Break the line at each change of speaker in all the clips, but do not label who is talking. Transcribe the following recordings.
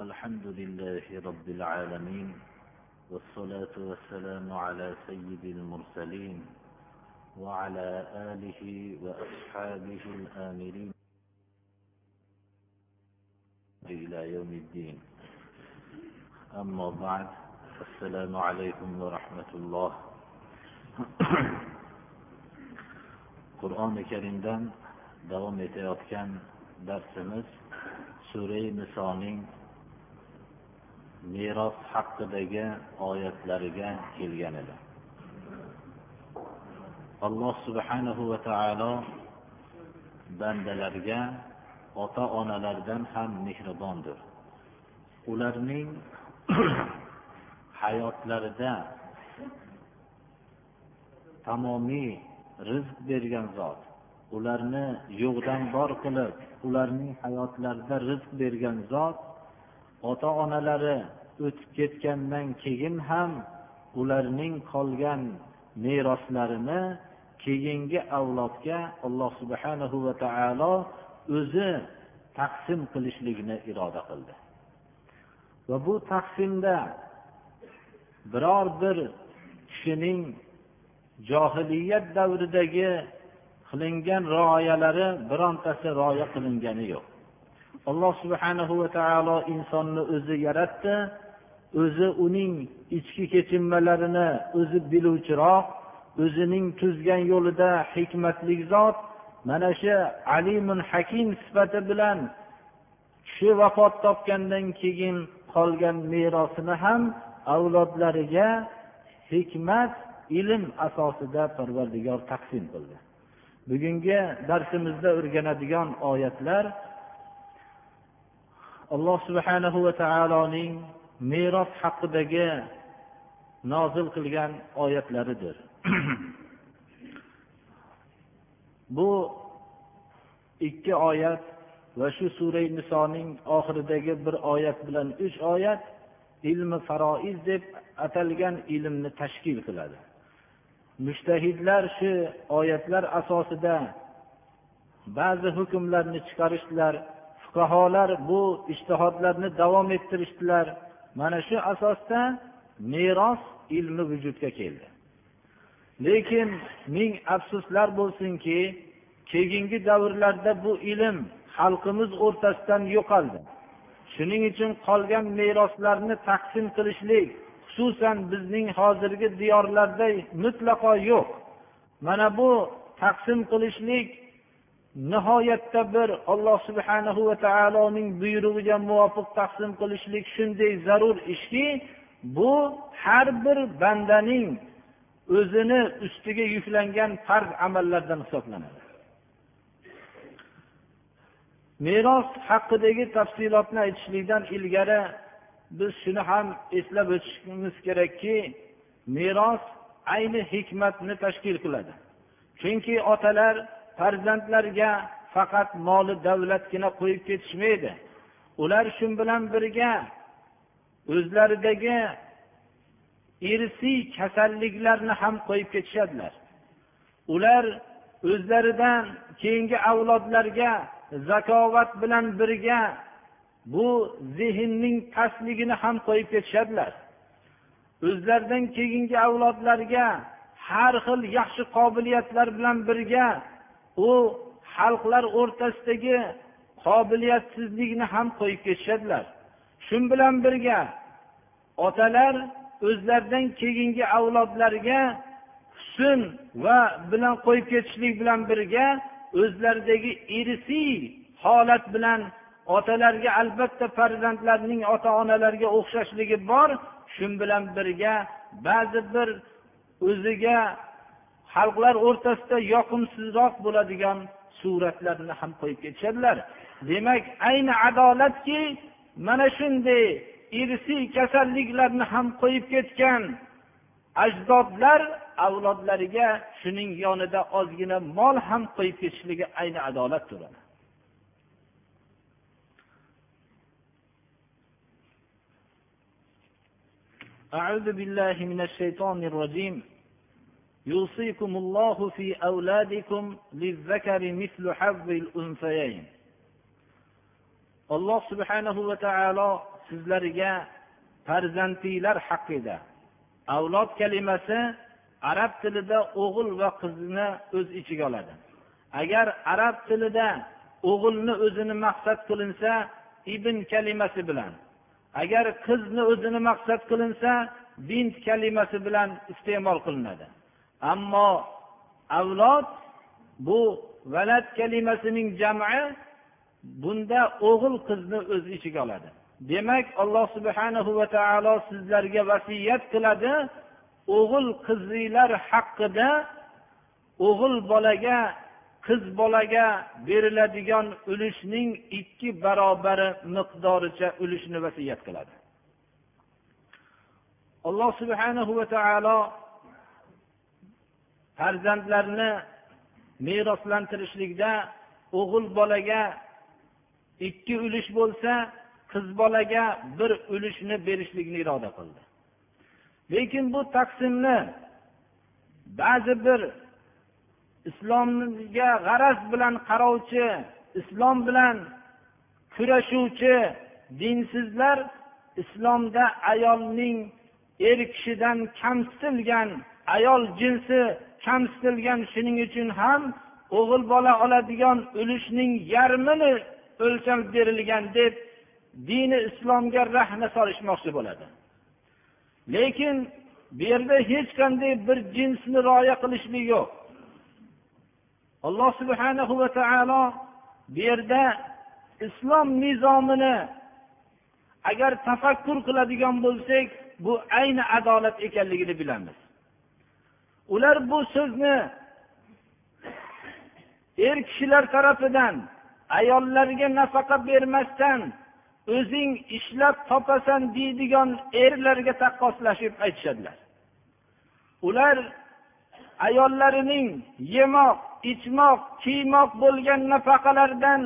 الحمد لله رب العالمين والصلاة والسلام على سيد المرسلين وعلى آله وأصحابه الآمرين إلى يوم الدين. أما بعد السلام عليكم ورحمة الله. qur'oni karimdan davom etayotgan darsimiz sura nisoning meros haqidagi oyatlariga kelgan edi. Alloh subhanahu va taolo bandalarga ota onalardan ham mehribondir. Ularning hayotlarida tamomiy rizq bergan zot ularni yo'qdan bor qilib ularning hayotlarida rizq bergan zot ota onalari o'tib ketgandan keyin ham ularning qolgan meroslarini keyingi avlodga alloh subhanahu va taolo o'zi taqsim qilishlikni iroda qildi. Va bu taqsimda biror bir kishining johiliyat davridagi qilingan rioyalari birontasi rioya qilingani yo'q. Alloh subhanahu va taolo insonni o'zi yaratdi o'zi uning ichki kechinmalarini o'zi biluvchiroq o'zining tuzgan yo'lida hikmatli zot mana shu alimun hakim sifati bilan kishi vafot topgandan keyin qolgan merosini ham avlodlariga hikmat ilm asosida parvardigor taqsim qildi. Bugungi darsimizda o'rganadigan oyatlar alloh subhanahu va taoloning meros haqidagi nozil qilgan oyatlaridir. Bu ikki oyat va shu sura nisoning oxiridagi bir oyat bilan uch oyat ilmi faroiz deb atalgan ilmni tashkil qiladi. Mushtahidlar shu oyatlar asosida ba'zi hukmlarni chiqarishdilar fuqarolar bu ishtihodlarni davom ettirishdilar. Mana shu asosda meros ilmi vujudga keldi. Lekin ming afsuslar bo'lsinki keyingi davrlarda bu ilm xalqimiz o'rtasidan yo'qoldi. Shuning uchun qolgan meroslarni taqsim qilishlik xususan bizning hozirgi diyorlarda mutlaqo yo'q. Mana bu taqsim qilishlik nihoyatda bir alloh subhanahu va taoloning buyrug'iga muvofiq taqsim qilishlik shunday zarur ishki bu har bir bandaning o'zini ustiga yuklangan farz amallardan hisoblanadi. Meros haqidagi tafsilotni aytishlikdan ilgari biz shuni ham eslab o'tishimiz kerakki meros ayni hikmatni tashkil qiladi. Chunki otalar farzandlarga faqat moli davlatgina qo'yib ketishmaydi. Ular shu bilan birga o'zlaridagi irsiy kasalliklarni ham qo'yib ketishadilar. Ular o'zlaridan keyingi avlodlarga zakovat bilan birga bu zehnning pastligini ham qo'yib ketishadilar. O'zlaridan keyingi avlodlarga har xil yaxshi qobiliyatlar bilan birga u xalqlar o'rtasidagi qobiliyatsizlikni ham qo'yib ketishadilar. Shu bilan birga otalar o'zlaridan keyingi avlodlarga husn va bilan qo'yib ketishlik bilan birga o'zlaridagi irsiy holat bilan otalarga albatta farzandlarning ota onalarga o'xshashligi bor. Shu bilan birga ba'zi bir o'ziga xalqlar o'rtasida yoqimsizroq bo'ladigan suratlarni ham qo'yib ketishadilar demak ayni adolatki mana shunday irsiy kasalliklarni ham qo'yib ketgan ajdodlar avlodlariga shuning yonida ozgina mol ham qo'yib ketishligi ayni adolat turadi أعوذ بالله من الشيطان الرجيم يوصيكم الله في أولادكم للذكر مثل حظ الأنثيين alloh subhanahu va taolo sizlarga farzandliklar haqida avlod kalimasi arab tilida o'g'il va qizni o'z ichiga oladi agar arab tilida o'g'ilni o'zini maqsad qilinsa ibn kalimasi bilan agar qizni o'zini maqsad qilinsa bint kalimasi bilan iste'mol qilinadi ammo avlod bu valad kalimasining jami bunda o'g'il qizni o'z ichiga oladi. Demak alloh subhanahu va taolo sizlarga vasiyat qiladi. O'g'il qizinglar haqida o'g'il bolaga qiz bolaga beriladigan ulushning ikki barobari miqdoricha ulushni vasiyat qiladi. Alloh subhanahu va taolo farzandlarni meroslantirishlikda o'g'il bolaga ikki ulush bo'lsa qiz bolaga bir ulushni berishlikni iroda qildi. Lekin bu taqsimni ba'zi bir islomga g'araz bilan qarovchi islom bilan kurashuvchi dinsizlar islomda ayolning er kishidan kamsitilgan ayol jinsi kamsitilgan shuning uchun ham o'g'il bola oladigan ulushning yarmini o'lchab berilgan deb dini islomga rahna solishmoqchi bo'ladi. Lekin bu yerda hech qanday bir jinsni rioya qilishlik yo'q. Alloh subhanahu va taolo bu yerda islom nizomini agar tafakkur qiladigan bo'lsak bu ayni adolat ekanligini bilamiz. Ular bu so'zni er kishilar tarafidan ayollarga nafaqa bermasdan o'zing ishlab topasan deydigan erlarga taqqoslashib aytishadilar. Ular ayollarining yemoq ichmoq kiymoq bo'lgan nafaqalardan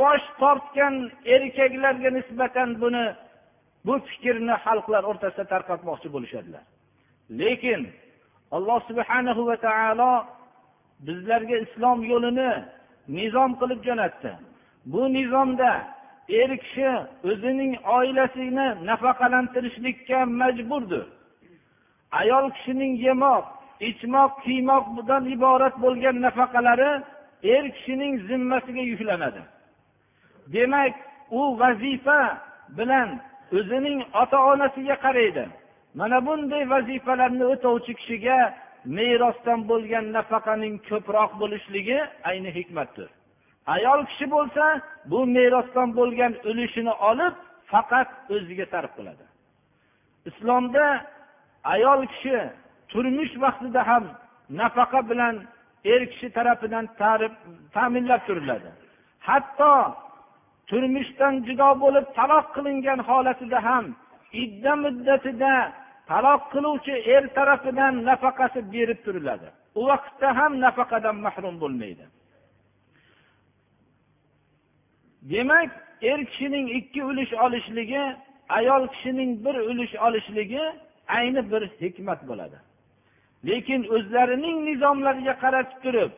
bosh tortgan erkaklarga nisbatan buni bu fikrni xalqlar o'rtasida tarqatmoqchi bo'lishadilar. Lekin alloh subhanahu va taolo bizlarga islom yo'lini nizom qilib jo'natdi. Bu nizomda er kishi o'zining oilasini nafaqalantirishlikka majburdir. Ayol kishining yemoq ichmoq kiymoqdan iborat bo'lgan nafaqalari er kishining zimmasiga yuklanadi. Demak u vazifa bilan o'zining ota onasiga qaraydi. Mana bunday vazifalarni o'tovchi kishiga merosdan bo'lgan nafaqaning ko'proq bo'lishligi ayni hikmatdir. Ayol kishi bo'lsa bu merosdan bo'lgan ulushini olib faqat o'ziga sarf qiladi. Islomda ayol kishi turmush vaqtida ham nafaqa bilan er kishi tarafidan ta'minlab turiladi. Hatto turmushdan judo bo'lib taloq qilingan holatida ham idda muddatida taloq qiluvchi er tarafidan nafaqasi berib turiladi. U vaqtda ham nafaqadan mahrum bo'lmaydi. Demak er kishining ikki ulush olishligi ayol kishining bir ulush olishligi ayni bir hikmat bo'ladi. Lekin o'zlarining nizomlariga qaratib turib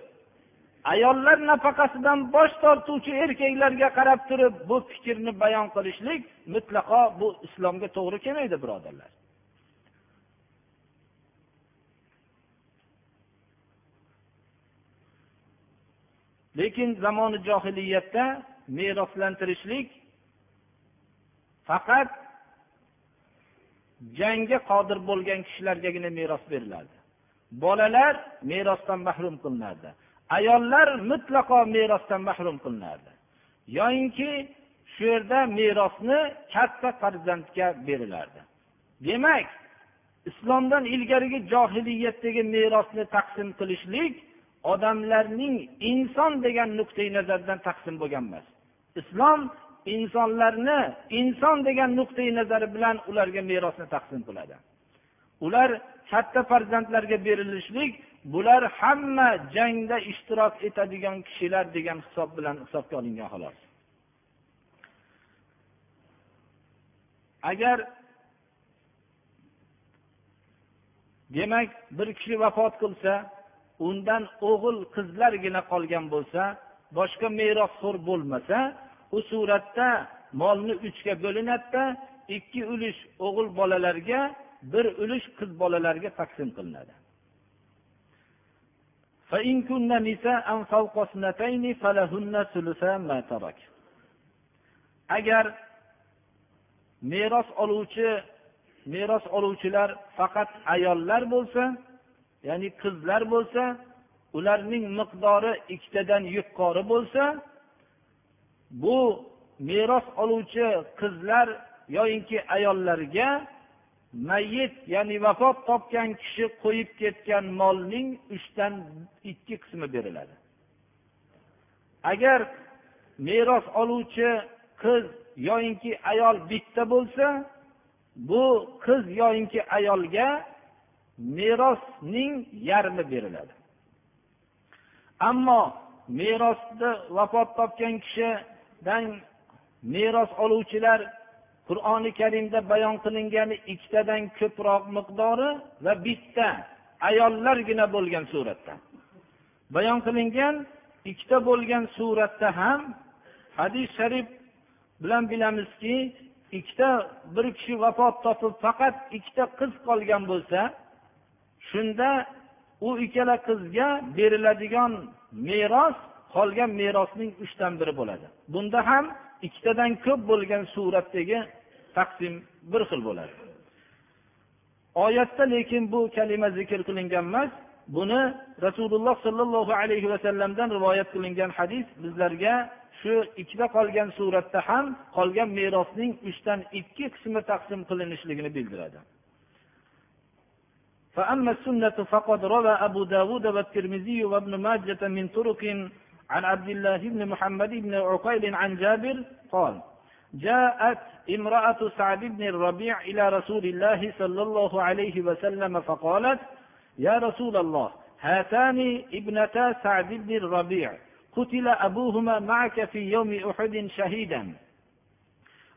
ayollar nafaqasidan bosh tortuvchi erkaklarga qarab turib bu fikrni bayon qilishlik mutlaqo bu islomga to'g'ri kelmaydi birodarlar. Lekin zamoni johiliyatda meroslantirishlik faqat jangga qodir bo'lgan kishilargagina meros berilardi bolalar merosdan mahrum qilinardi ayollar mutlaqo merosdan mahrum qilinardi. Yoyinki shu yerda merosni katta farzandga berilardi. Demak islomdan ilgarigi johiliyatdagi merosni taqsim qilishlik odamlarning inson degan nuqtai nazardan taqsim bo'lgan emas. Islom insonlarni inson degan nuqtai nazari bilan ularga merosni taqsim qiladi. Ular katta farzandlarga berilishlik bular hamma jangda ishtirok etadigan kishilar degan hisob bilan hisobga olingan xolos. Agar demak bir kishi vafot qilsa undan o'g'il qizlargina qolgan bo'lsa boshqa merosxo'r bo'lmasa u suratda molni uchga bo'linadida ikki ulush o'g'il bolalarga bir ulush qiz bolalarga taqsim qilinadi. Agar meros oluvchi meros oluvchilar faqat ayollar bo'lsa ya'ni qizlar bo'lsa ularning miqdori ikkitadan yuqori bo'lsa bu meros oluvchi qizlar yoyinki ayollarga mayit ya'ni vafot topgan kishi qo'yib ketgan molning uchdan ikki qismi beriladi. Agar meros oluvchi qiz yoyinki ayol bitta bo'lsa bu qiz yoyinki ayolga merosning yarmi beriladi. Ammo merosda vafot topgan kishidan meros oluvchilar qur'oni karimda bayon qilingani ikkitadan ko'proq miqdori va bitta ayollargina bo'lgan suratda. Bayon qilingan ikkita bo'lgan suratda ham hadis sharif bilan bilamizki ikkita bir kishi vafot topib faqat ikkita qiz qolgan bo'lsa shunda u ikkala qizga beriladigan meros qolgan merosning uchdan biri bo'ladi. Bunda ham ikkitadan ko'p bo'lgan suratdagi taqsim bir xil bo'ladi oyatda lekin bu kalima zikr qilingan emas buni rasululloh sollallohu alayhi vasallamdan rivoyat qilingan hadis bizlarga shu ikkita qolgan suratda ham qolgan merosning uchdan ikki qismi taqsim qilinishligini bildiradi فأما السنة فقد روى أبو داود والترمذي وابن ماجة من طرق عن عبد الله بن محمد بن عقيل عن جابر قال جاءت امرأة سعد بن الربيع إلى رسول الله صلى الله عليه وسلم فقالت يا رسول الله هاتان ابنتا سعد بن الربيع قتل أبوهما معك في يوم أحد شهيدا.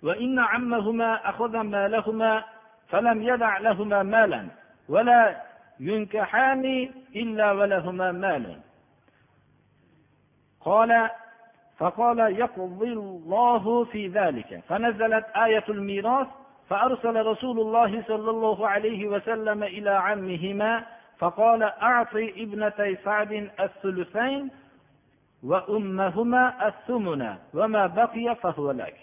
وإن عمهما أخذ مالهما فلم يدع لهما مالا ولا ينكحان إلا ولهما مال قال فقال يقضي الله في ذلك. فنزلت آية الميراث فأرسل رسول الله صلى الله عليه وسلم إلى عمهما فقال أعطي ابنتي سعد الثلثين وأمهما الثمن وما بقي فهو لك.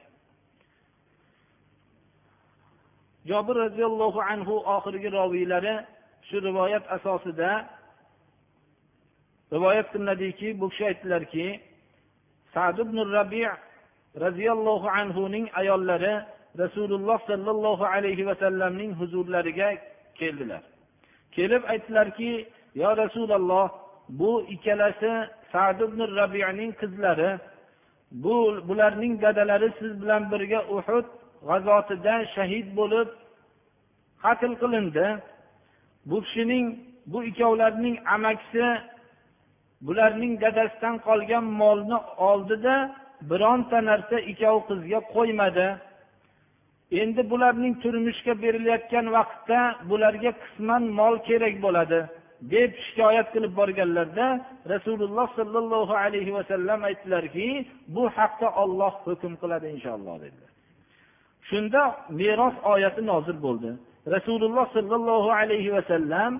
jobir roziyallohu anhu oxirgi roviylari shu rivoyat asosida rivoyat qilinadiki bu kishi aytdilarki sad ibn rabi roziyallohu anhuning ayollari rasululloh sollallohu alayhi vasallamning huzurlariga keldilar. Kelib aytdilarki yo rasululloh bu ikkalasi sad ibn rabining qizlari. Bu bularning dadalari siz bilan birga uhud g'azotida shahid bo'lib qatl qilindi. Bu kishining bu ikkovlarining amakisi bularning dadasidan qolgan molni oldida bironta narsa ikkovi qizga qo'ymadi. Endi bularning turmushga berilayotgan vaqtda bularga qisman mol kerak bo'ladi deb shikoyat qilib borganlarda rasululloh sollallohu alayhi vasallam aytdilarki bu haqda olloh hukm qiladi inshaalloh dedilar. Shunda meros oyati nozil bo'ldi. Rasululloh sollallohu alayhi vasallam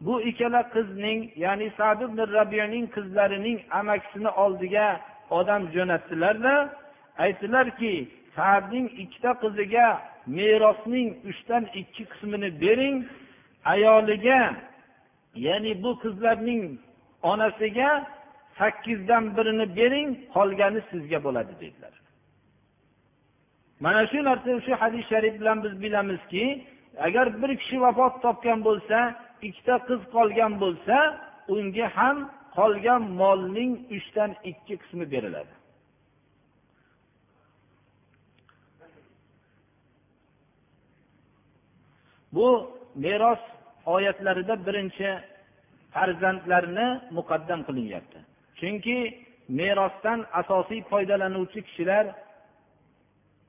bu ikkala qizning ya'ni sad ibn rabiyaning qizlarining amakisini oldiga odam jo'natdilarda aytdilarki sadning ikkita qiziga merosning uchdan ikki qismini bering ayoliga ya'ni bu qizlarning onasiga sakkizdan birini bering qolgani sizga bo'ladi dedilar. Mana shu narsa shu hadis sharif bilan biz bilamizki agar bir kishi vafot topgan bo'lsa ikkita qiz qolgan bo'lsa unga ham qolgan molning uchdan ikki qismi beriladi. Bu meros oyatlarida birinchi farzandlarni muqaddam qilinyapti. Chunki merosdan asosiy foydalanuvchi kishilar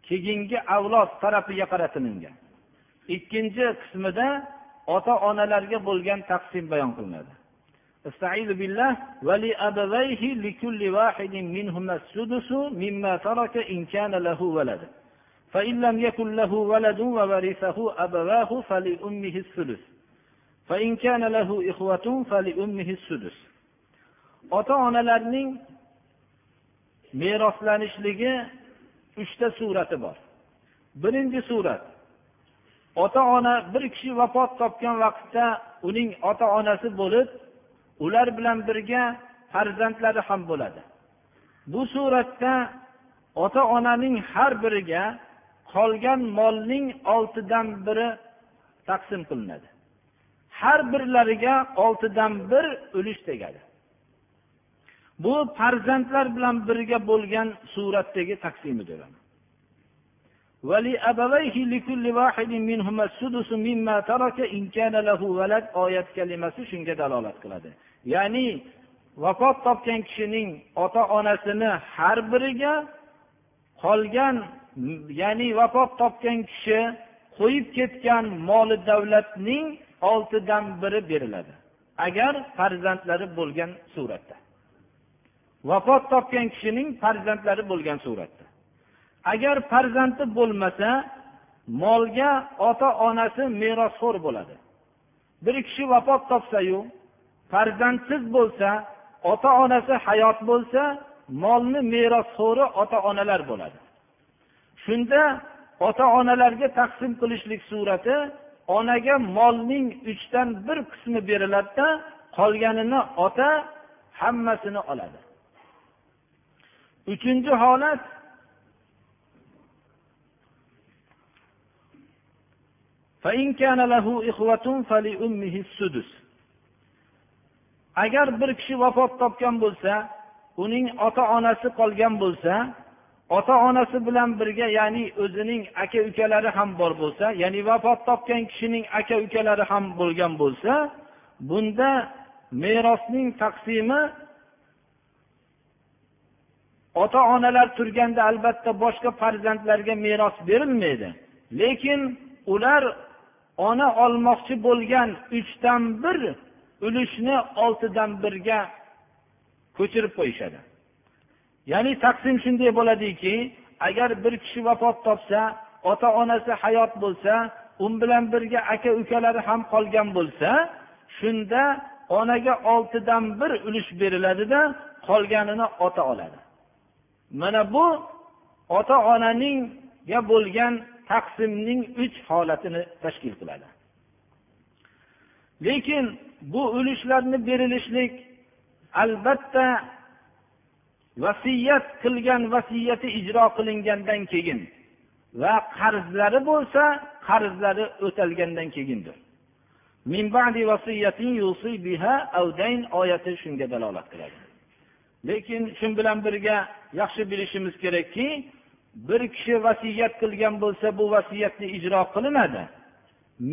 keyingi avlod tarafiga qaratilingan ikkinchi qismida ota onalarga bo'lgan taqsim bayon qilinadi استعيذ بالله ولأبويه لكل واحد منهما السدس مما ترك إن كان له ولد فإن لم يكن له ولد وورثه أبواه فلأمه الثلث فإن كان له إخوة فلأمه السدس ota onalarning meroslanishligi uchta surati bor birinchi surat ota ona bir kishi vafot topgan vaqtda uning ota onasi bo'lib ular bilan birga farzandlari ham bo'ladi. Bu suratda ota onaning har biriga qolgan molning oltidan biri taqsim qilinadi. Har birlariga oltidan bir ulush tegadi. Bu farzandlar bilan birga bo'lgan suratdagi taqsimidir. Oyat kalimasi shunga dalolat qiladi. Ya'ni vafot topgan kishining ota onasini har biriga qolgan ya'ni vafot topgan kishi qo'yib ketgan moli davlatning oltidan biri beriladi. Agar farzandlari bo'lgan suratda. Vafot topgan kishining farzandlari bo'lgan suratda. Agar farzandi bo'lmasa molga ota onasi merosxo'r bo'ladi. Bir kishi vafot topsayu farzandsiz bo'lsa ota onasi hayot bo'lsa molni merosxo'ri ota onalar bo'ladi. Shunda ota onalarga taqsim qilishlik surati onaga molning uchdan bir qismi beriladida qolganini ota hammasini oladi. Uchinchi holat agar bir kishi vafot topgan bo'lsa uning ota onasi qolgan bo'lsa ota onasi bilan birga ya'ni o'zining aka ukalari ham bor bo'lsa ya'ni vafot topgan kishining aka ukalari ham bo'lgan bo'lsa bunda merosning taqsimi ota onalar turganda albatta boshqa farzandlarga meros berilmaydi. Lekin ular ona olmoqchi bo'lgan uchdan bir ulushni oltidan birga ko'chirib qo'yishadi. Ya'ni taqsim shunday bo'ladiki agar bir kishi vafot topsa ota onasi hayot bo'lsa u bilan birga aka ukalari ham qolgan bo'lsa shunda onaga oltidan bir ulush beriladida qolganini ota oladi. Mana bu ota onaningga bo'lgan taqsimning uch holatini tashkil qiladi. Lekin bu ulushlarni berilishlik albatta vasiyat qilgan vasiyati ijro qilingandan keyin va qarzlari bo'lsa qarzlari o'talgandan keyindir. Oyati shunga dalolat qiladi. Lekin shu bilan birga yaxshi bilishimiz kerakki bir kishi vasiyat qilgan bo'lsa bu vasiyatni ijro qilinadi.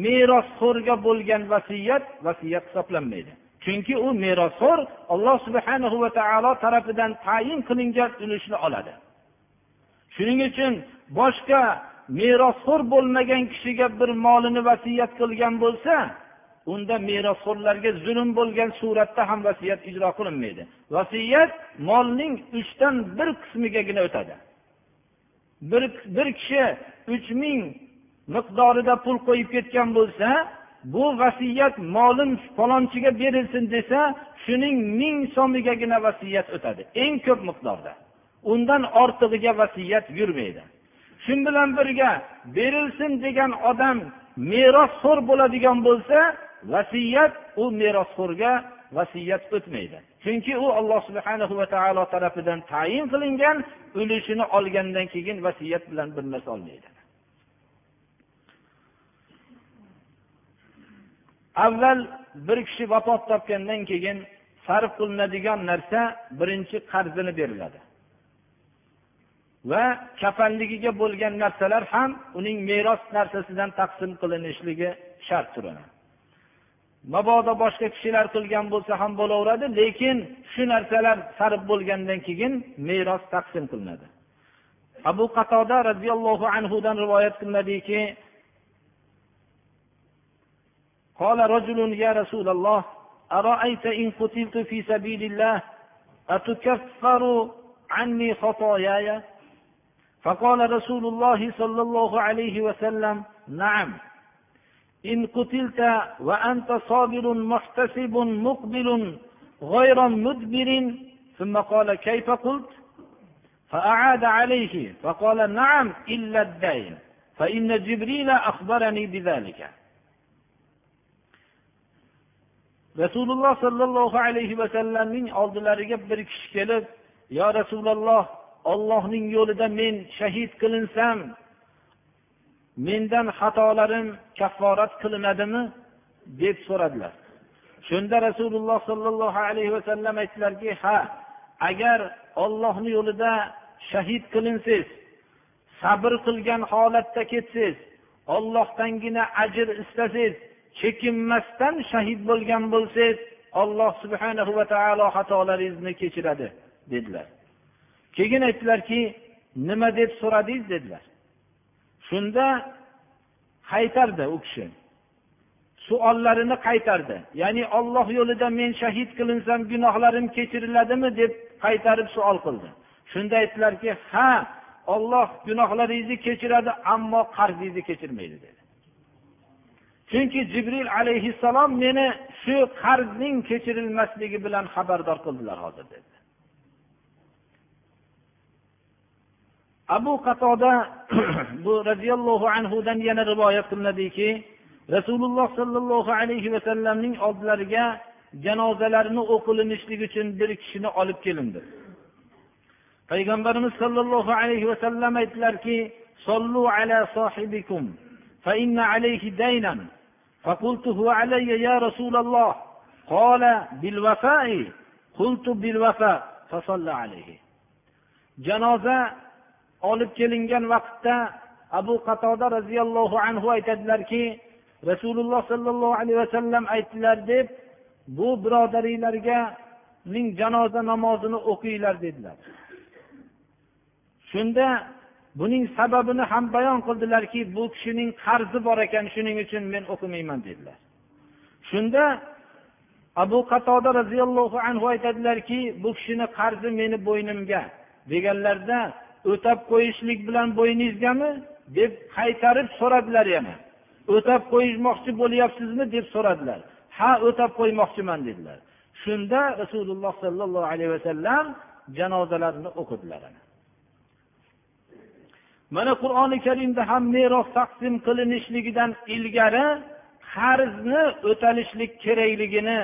Merosxo'rga bo'lgan vasiyat vasiyat hisoblanmaydi. Chunki u merosxo'r alloh subhana va taolo tarafidan tayin qilingan ulushni oladi. Shuning uchun boshqa merosxo'r bo'lmagan kishiga bir molini vasiyat qilgan bo'lsa unda merosxo'rlarga zulm bo'lgan suratda ham vasiyat ijro qilinmaydi. Vasiyat molning uchdan bir qismigagina o'tadi. Bir bir kishi uch ming miqdorida pul qo'yib ketgan bo'lsa bu vasiyat molim falonchiga berilsin desa shuning ming so'migagina vasiyat o'tadi eng ko'p miqdorda. Undan ortig'iga vasiyat yurmaydi. Shu bilan birga berilsin degan odam merosxo'r bo'ladigan bo'lsa vasiyat u merosxo'rga vasiyat o'tmaydi. Chunki u alloh subhana va taolo tarafidan tayin qilingan ulushini olgandan keyin vasiyat bilan bir narsa olmaydi. Avval bir kishi vafot topgandan keyin sarf qilinadigan narsa birinchi qarzini beriladi. Va kafanligiga bo'lgan narsalar ham uning meros narsasidan taqsim qilinishligi shart turadi. mabodo boshqa kishilar qilgan bo'lsa ham bo'laveradi lekin shu narsalar sarf bo'lgandan keyin meros taqsim qilinadi abu qatoda roziyallohu anhudan rivoyat qilinadiki قال رجل يا رسول الله أرأيت إن قتلت في سبيل الله أتكفر عني خطاياي فقال رسول الله صلى الله عليه وسلم نعم إن قتلت وأنت صابر محتسب مقبل غير مدبر ثم قال كيف قلت فأعاد عليه فقال نعم إلا الدين فإن جبريل أخبرني بذلك rasululloh sollallohu alayhi vasallamning oldilariga bir kishi kelib yo rasululloh ollohning yo'lida men shahid qilinsam mendan xatolarim kafforat qilinadimi? deb so'radilar. Shunda rasululloh sollallohu alayhi vasallam aytdilarki ha agar ollohni yo'lida shahid qilinsangiz sabr qilgan holatda ketsangiz ollohdangina ajr istasangiz chekinmasdan shahid bo'lgan bo'lsangiz alloh subhanahu va taolo xatolaringizni kechiradi dedilar. Keyin aytdilarki nima deb so'radingiz dedilar. Shunda qaytardi u kishi. Suollarini qaytardi. Ya'ni olloh yo'lida men shahid qilinsam gunohlarim kechiriladimi deb qaytarib savol qildi. Shunda aytdilarki ha olloh gunohlaringizni kechiradi ammo qarzingizni kechirmaydi dedi. Chunki jibril alayhissalom meni shu qarzning kechirilmasligi bilan xabardor qildilar hozir dedi. abu qatoda bu roziyallohu anhudan yana rivoyat qilinadiki rasululloh sollallohu alayhi vasallamning oldilariga janozalarini o'qilishligi uchun bir kishini olib kelindi payg'ambarimiz sollallohu alayhi vasallam aytdilarki sollu ala sohibikum فإن عليه دينا فقلت هو علي يا رسول الله قال بالوفاء قلت بالوفاء فصلى عليه janoza olib kelingan vaqtda abu qatoda roziyallohu anhu aytadilarki rasululloh sollallohu alayhi vasallam aytdilar deb bu birodaringlarga ning janoza namozini o'qinglar dedilar. Shunda buning sababini ham bayon qildilarki bu kishining qarzi bor ekan shuning uchun men o'qimayman dedilar. Shunda abu qatoda roziyallohu anhu aytadilarki bu kishini qarzi meni bo'ynimga deganlarida o'tab qo'yishlik bilan bo'yningizgami? deb qaytarib so'radilar yana. O'tab qo'ymoqchi bo'lyapsizmi? deb so'radilar. Ha o'tab qo'ymoqchiman dedilar. Shunda rasululloh sollallohu alayhi vasallam janozalarni o'qidilar mana qur'oni karimda ham meros taqsim qilinishligidan ilgari qarzni o'talishlik kerakligini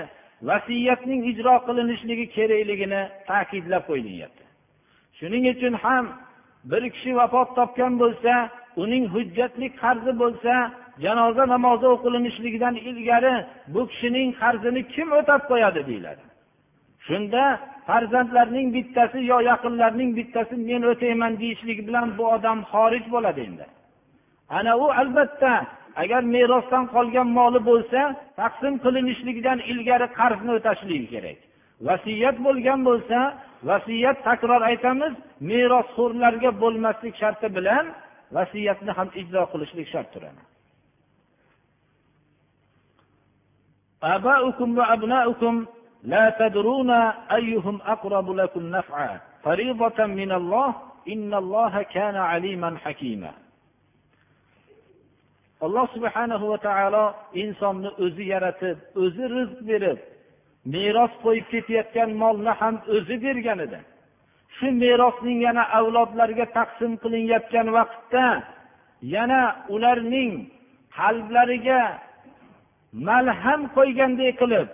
vasiyatning ijro qilinishligi kerakligini ta'kidlab qo'yilyapti shuning uchun ham bir kishi vafot topgan bo'lsa uning hujjatli qarzi bo'lsa janoza namozi o'qilinishligidan ilgari bu kishining qarzini kim o'tab qo'yadi deyiladi. Shunda farzandlarning bittasi yo yaqinlarning bittasi men o'tayman deyishligi bilan bu odam xorij bo'ladi endi. Ana u albatta agar merosdan qolgan moli bo'lsa taqsim qilinishligidan ilgari qarzni o'tashligi kerak. Vasiyat bo'lgan bo'lsa vasiyat takror aytamiz merosxo'rlarga bo'lmaslik sharti bilan vasiyatni ham ijro qilishlik shart turadi آباؤكم وأبناؤكم لا تدرون أيهم أقرب لكم نفعا فريضة من الله إن الله كان عليما حكيما alloh subhanahu va taolo insonni o'zi yaratib o'zi rizq berib meros qo'yib ketayotgan molni ham o'zi bergan edi. Shu merosning yana avlodlarga taqsim qilinayotgan vaqtda yana ularning qalblariga malham qo'ygandek qilib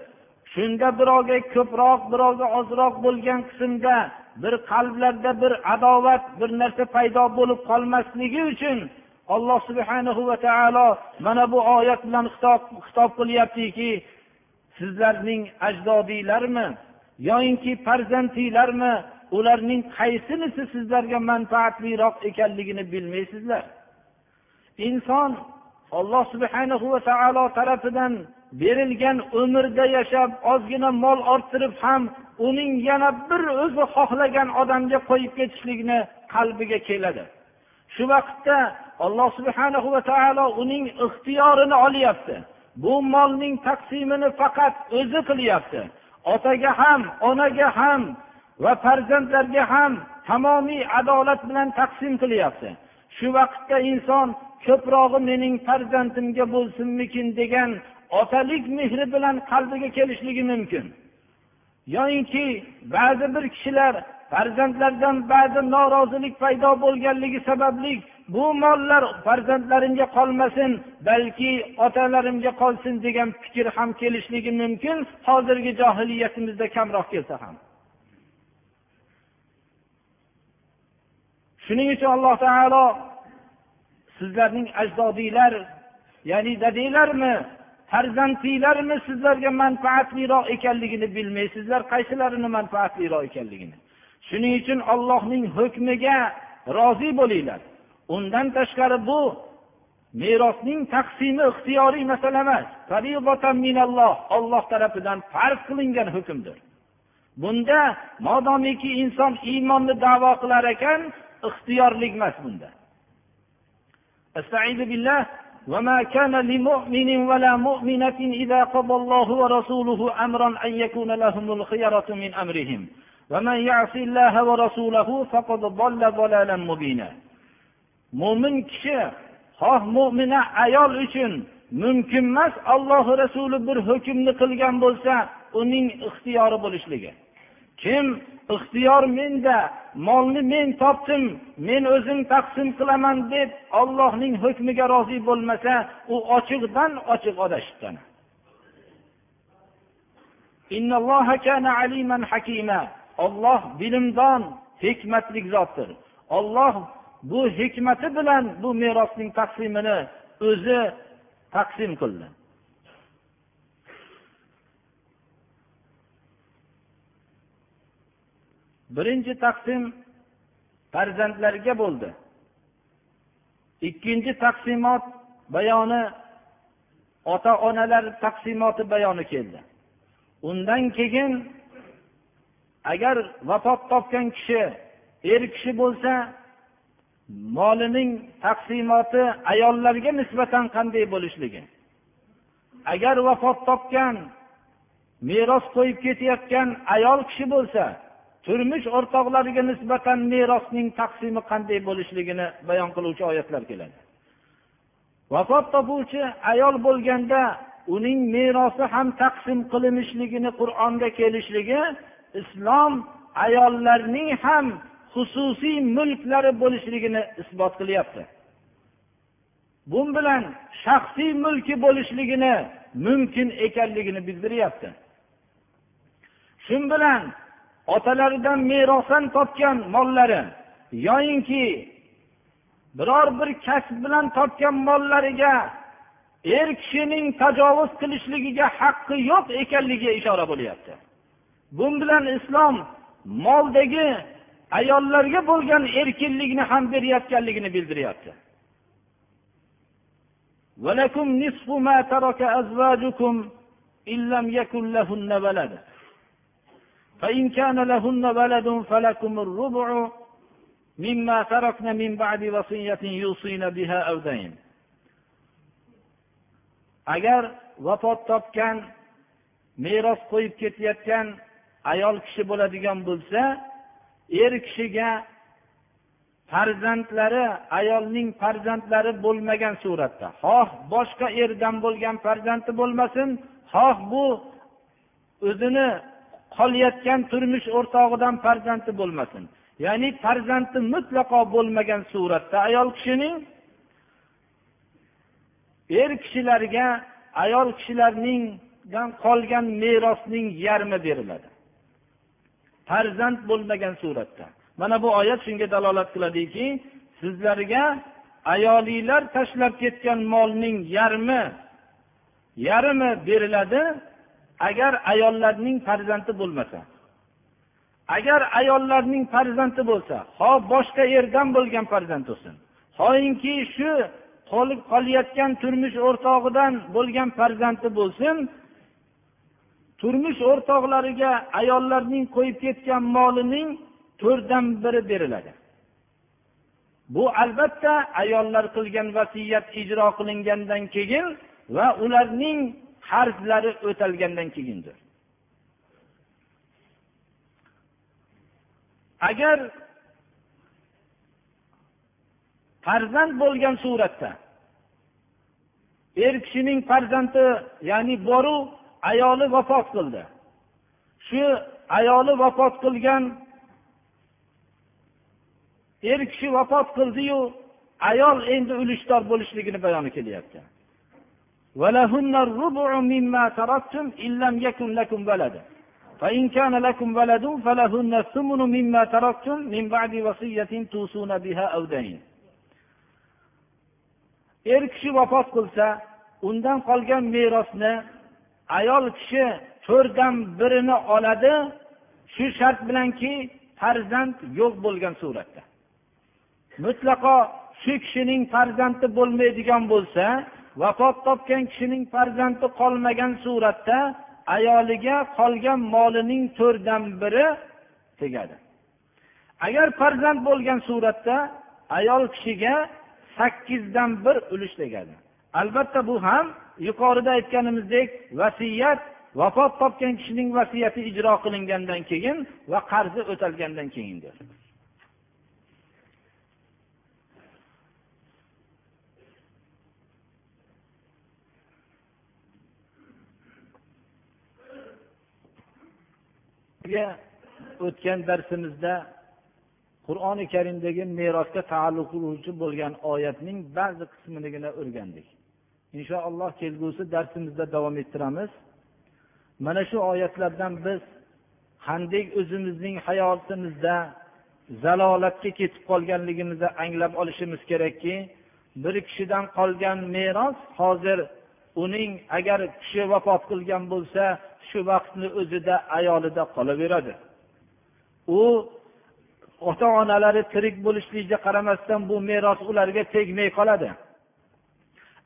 shunda birovga ko'proq birovga ozroq bo'lgan qismda bir qalblarda bir adovat bir narsa paydo bo'lib qolmasligi uchun alloh subhanahu va taolo mana bu oyat bilan xitob qilyaptiki sizlarning ajdodiylarmi yoyinki farzandinglarmi? Ularning qaysinisi sizlarga manfaatliroq ekanligini bilmaysizlar. Inson alloh subhanahu va taolo tarafidan berilgan umrda yashab ozgina mol orttirib ham uning yana bir o'zi xohlagan odamga qo'yib ketishlikni qalbiga keladi. Shu vaqtda alloh subhanahu va taolo uning ixtiyorini olyapti. Bu molning taqsimini faqat o'zi qilyapti. Otaga ham onaga ham va farzandlarga ham tamomiy adolat bilan taqsim qilyapti. Shu vaqtda inson ko'prog'i mening farzandimga bo'lsinmikin degan otalik mehri bilan qalbiga kelishligi mumkin. Yoyinki ba'zi bir kishilar farzandlardan ba'zi norozilik paydo bo'lganligi sababli bu mollar farzandlarimga qolmasin balki otalarimga qolsin degan fikr ham kelishligi mumkin hozirgi johiliyatimizda kamroq kelsa ham. Shuning uchun alloh taolo sizlarning ajdodinglar ya'ni dadanglarmi farzandinglarmi sizlarga manfaatliroq ekanligini bilmaysizlar qaysilarini manfaatliroq ekanligini. Shuning uchun ollohning hukmiga rozi bo'linglar. undan tashqari bu merosning taqsimi ixtiyoriy masala emas olloh tarafidan farz qilingan hukmdir bunda modomiki inson iymonni davo qilar ekan ixtiyorlik emas bunda استعيذ بالله وما كان لمؤمن ولا مؤمنة إذا قضى الله ورسوله أمرا أن يكون لهم الخيرة من أمرهم ومن يعص الله ورسوله فقد ضل ضلالا مبينا mo'min kishi xoh mo'mina ayol uchun mumkinemas alloh rasuli bir hukmni qilgan bo'lsa uning ixtiyori bo'lishligi. Kim ixtiyor menda molni men topdim men o'zim taqsim qilaman deb ollohning hukmiga rozi bo'lmasa u ochiqdan ochiq adashibdi olloh bilimdon hikmatli zotdir. Olloh bu hikmati bilan bu merosning taqsimini o'zi taqsim qildi. Birinchi taqsim farzandlarga bo'ldi. Ikkinchi taqsimot bayoni ota onalar taqsimoti bayoni keldi. Undan keyin agar vafot topgan kishi er kishi bo'lsa molining taqsimoti ayollarga nisbatan qanday bo'lishligi. Agar vafot topgan meros qo'yib ketayotgan ayol kishi bo'lsa turmush o'rtoqlariga nisbatan merosning taqsimi qanday bo'lishligini bayon qiluvchi oyatlar keladi. Vafot topuvchi ayol bo'lganda uning merosi ham taqsim qilinishligini qur'onda kelishligi islom ayollarning ham xususiy mulklari bo'lishligini isbot qilyapti. Bu bilan shaxsiy mulki bo'lishligini mumkin ekanligini bildiryapti. Shu bilan otalaridan merosdan topgan mollari yoyinki biror bir kasb bilan topgan mollariga er kishining tajovuz qilishligiga haqqi yo'q ekanligiga ishora bo'lyapti. Bu bilan islom moldagi ayollarga bo'lgan erkinlikni ham berayotganligini bildiryapti ولكم نصف ما ترك أزواجكم إن لم يكن لهن ولد فإن كان لهن ولد فلكم الربع مما تركن من بعد وصية يوصين بها أو دين agar vafot topgan meros qo'yib ketayotgan ayol kishi bo'ladigan bo'lsa er kishiga farzandlari ayolning farzandlari bo'lmagan suratda. Xoh boshqa erdan bo'lgan farzandi bo'lmasin xoh bu o'zini qolayotgan turmush o'rtog'idan farzandi bo'lmasin. Ya'ni farzandi mutlaqo bo'lmagan suratda ayol kishining er kishilarga ayol kishilarningdan qolgan merosning yarmi beriladi. Farzand bo'lmagan suratda. Mana bu oyat shunga dalolat qiladiki sizlarga ayolinglar tashlab ketgan molning yarmi yarmi beriladi agar ayollarning farzandi bo'lmasa. Agar ayollarning farzandi bo'lsa ho boshqa erdan bo'lgan farzand bo'lsin. Hoinki shu qolib qolayotgan turmush o'rtog'idan bo'lgan farzandi bo'lsin turmush o'rtoqlariga ayollarning qo'yib ketgan molining to'rtdan biri beriladi. Bu albatta ayollar qilgan vasiyat ijro qilingandan keyin va ularning qarzlari o'talgandan keyindir. Agar farzand bo'lgan suratda er kishining farzandi ya'ni boru ayoli vafot qildi shu ayoli vafot qilgan er kishi vafot qildiyu ayol endi ulushdor bo'lishligini bayoni kelyapti فإن كان لكم ولد فلهن الثمن مما تركتم من بعد وصية توصون بها أو دين er kishi vafot qilsa undan qolgan merosni ayol kishi to'rtdan birini oladi shu shart bilanki farzand yo'q bo'lgan suratda. Mutlaqo shu kishining farzandi bo'lmaydigan bo'lsa vafot topgan kishining farzandi qolmagan suratda ayoliga qolgan molining to'rtdan biri tegadi. Agar farzand bo'lgan suratda ayol kishiga sakkizdan bir ulush tegadi. Albatta bu ham yuqorida aytganimizdek vasiyat vafot topgan kishining vasiyati ijro qilingandan keyin va qarzi o'talgandan keyindir. O'tgan darsimizda qur'oni karimdagi merosga taalluqli bo'lgan oyatning ba'zi qisminigina o'rgandik. Inshaalloh kelgusi darsimizda davom ettiramiz. Mana shu oyatlardan biz qanday o'zimizning hayotimizda zalolatga ketib qolganligimizni anglab olishimiz kerakki bir kishidan qolgan meros hozir uning agar kishi vafot qilgan bo'lsa shu vaqtni o'zida ayolida qolaveradi. U ota onalari tirik bo'lishligiga qaramasdan bu meros ularga tegmay qoladi.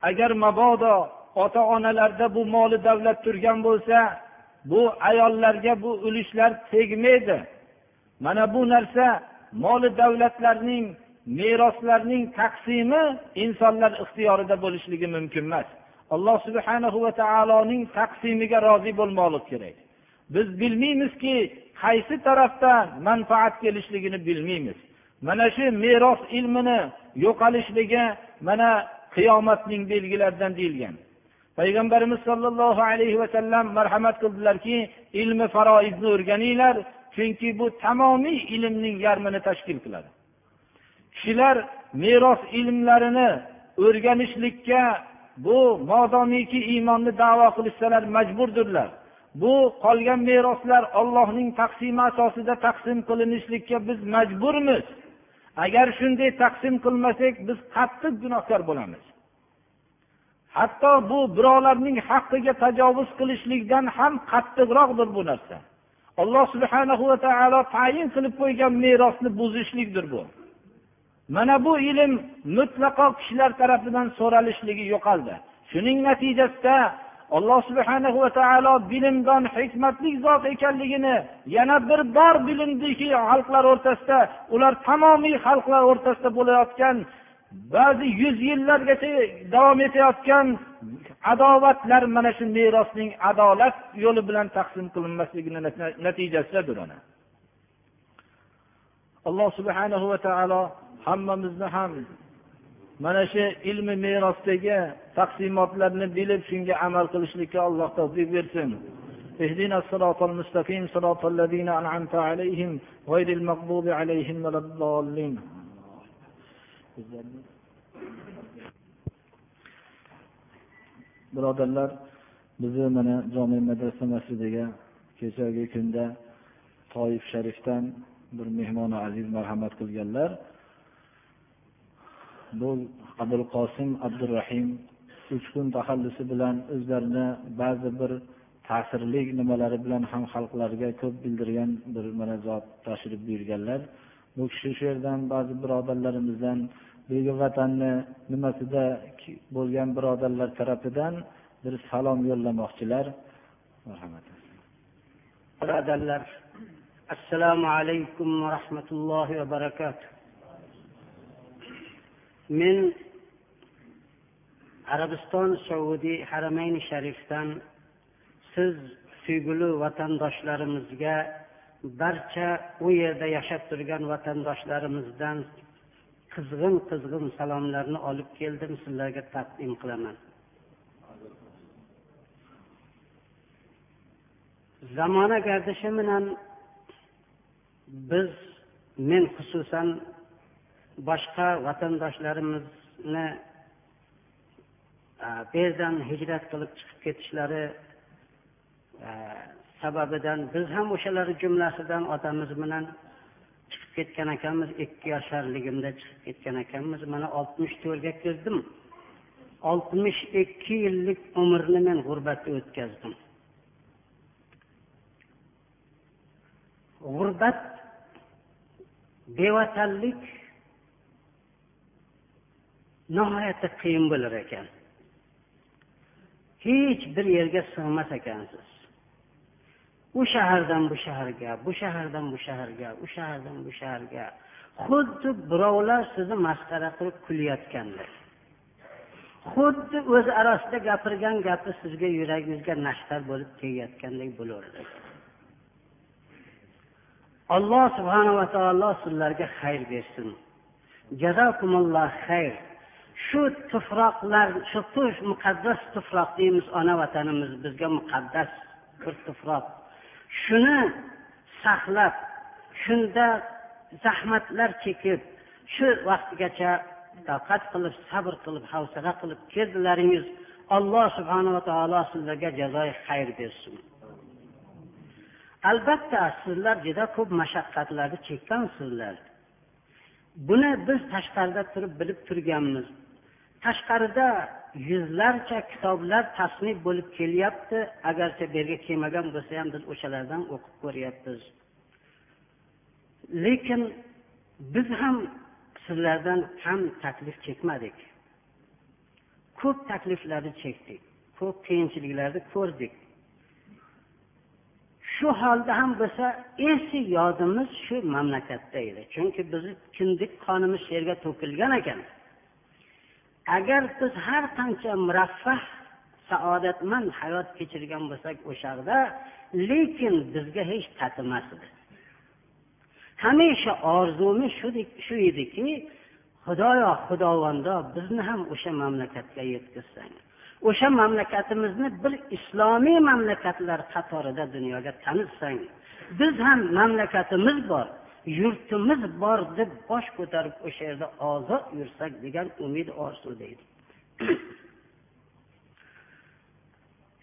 Agar mabodo ota onalarda bu moli davlat turgan bo'lsa bu ayollarga bu ulushlar tegmaydi. Mana bu narsa moli davlatlarning meroslarning taqsimi insonlar ixtiyorida bo'lishligi mumkin emas. Alloh subhanahu va taoloning taqsimiga rozi bo'lmoqlik kerak. Biz bilmaymizki qaysi tarafdan manfaat kelishligini bilmaymiz. Mana shu meros ilmini yo'qolishligi mana qiyomatning belgilaridan deyilgan. Payg'ambarimiz sollallohu alayhi vasallam marhamat qildilarki ilmi faroizni o'rganinglar chunki bu tamomiy ilmning yarmini tashkil qiladi. Kishilar meros ilmlarini o'rganishlikka bu modomiki iymonni davo qilishsalar majburdirlar bu qolgan meroslar ollohning taqsimi asosida taqsim qilinishlikka biz majburmiz. Agar shunday taqsim qilmasak biz qattiq gunohkor bo'lamiz. Hatto bu birovlarning haqqiga tajovuz qilishlikdan ham qattiqroqdir bu narsa. Alloh subhana va taolo tayin qilib qo'ygan merosni buzishlikdir bu. Mana bu ilm mutlaqo kishilar tarafidan so'ralishligi yo'qoldi. Shuning natijasida alloh subhana va taolo bilimdon hikmatli zot ekanligini yana bir bor bilindiki xalqlar o'rtasida ular tamomiy xalqlar o'rtasida bo'layotgan ba'zi yuz yillargacha davom etayotgan adovatlar mana shu merosning adolat yo'li bilan taqsim qilinmasligini natijasidadir ana alloh subhanahu va taolo hammamizni ham mana shu ilmi merosdagi taqsimotlarni bilib shunga amal qilishlikka alloh tavfiq bersin اهدنا الصراط المستقيم صراط الذين أنعمت عليهم غير المغضوب عليهم ولا الضالين birodarlar bizni mana jome madrasa masjidiga kechagi kunda toif sharifdan bir mehmoni aziz marhamat qilganlar Bu abul qosim abdurahim uch kun taxallusi bilan o'zlarini ba'zi bir ta'sirli nimalari bilan ham xalqlarga ko'p bildirgan bir mana zot tashrif buyurganlar. Bu kishi shu yerdan ba'zi birodarlarimizdan buyuk vatanni nimasida bo'lgan birodarlar tarafidan bir salom yo'llamoqchilar. Marhamat.
Birodarlar assalomu alaykum va rahmatullohi va barakatuh. Men arabiston saudiy haramayni sharifdan siz suyguli vatandoshlarimizga barcha u yerda yashab turgan vatandoshlarimizdan qizg'in qizg'in salomlarni olib keldim sizlarga taqdim qilaman. Zamona gardishi bilan biz men xususan boshqa vatandoshlarimizni e, bu yerdan hijrat qilib chiqib ketishlari e, sababidan biz ham o'shalar jumlasidan otamiz bilan chiqib ketgan ekanmiz ikki yasharligimda chiqib ketgan ekanmiz. Mana oltmish to'rtga kirdim. Oltmish ikki yillik umrni men g'urbatda o'tkazdim. G'urbat bevatanlik nihoyatda qiyin bo'lar ekan. Hech bir yerga sig'mas ekansiz. U shahardan bu shaharga bu shahardan bu shaharga u shahardan bu shaharga. Xuddi birovlar sizni masxara qilib kulayotgandek xuddi o'zi orasida gapirgan gapi sizga yuragingizga nashtar bo'lib tegayotgandek bo'laverdi alloh subhanava taolo sizlarga xayr bersin. Jazokumulloh xayr. Shu tufroqlar shu muqaddas tufroq deymiz ona vatanimiz bizga muqaddas bir tufroq. Shuni saqlab shunda zahmatlar chekib shu vaqtgacha toqat qilib sabr qilib havsala qilib keldilaringiz alloh subhanava taolo sizlarga jazoi xayr bersin. Albatta sizlar juda ko'p mashaqqatlarni chekkansizlar buni biz tashqarida turib bilib turganmiz. Tashqarida yuzlarcha kitoblar tasnif bo'lib kelyapti. Agarcha bu yerga kelmagan bo'lsa ham biz o'shalardan o'qib ko'ryapmiz. Lekin biz ham sizlardan kam taklif chekmadik. Ko'p takliflarni chekdik ko'p qiyinchiliklarni ko'rdik. Shu holda ham bo'lsa esi yodimiz shu mamlakatda edi. Chunki bizni kindik qonimiz shu yerga to'kilgan ekan. Agar biz har qancha muraffah saodatmand hayot kechirgan bo'lsak o'shaqda lekin bizga hech tatimas edi hamisha orzumiz shu ediki xudoyo xudovando bizni ham o'sha mamlakatga yetkazsang. O'sha mamlakatimizni bir islomiy mamlakatlar qatorida dunyoga tanitsang biz ham mamlakatimiz bor. Yurtimiz bor deb bosh ko'tarib o'sha yerda ozod yursak degan umid orzu deydi.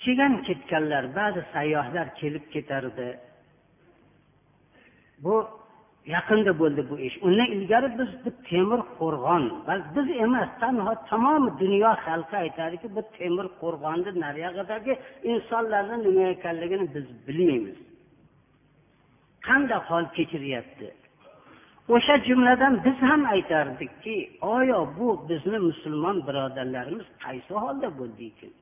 Kelgan ketganlar ba'zi sayyohlar kelib ketardi. Bu yaqinda bo'ldi bu ish. Undan ilgari biz temir qo'rg'on. Biz emas tanho tamom dunyo xalqi aytadiki bu temir qo'rg'onni nariyog'idagi insonlarni nima ekanligini biz bilmaymiz. Qanday hol kechiryapti? O'sha jumladan biz ham aytardikki oyo bu bizni musulmon birodarlarimiz qaysi holda bo'ldi ekan?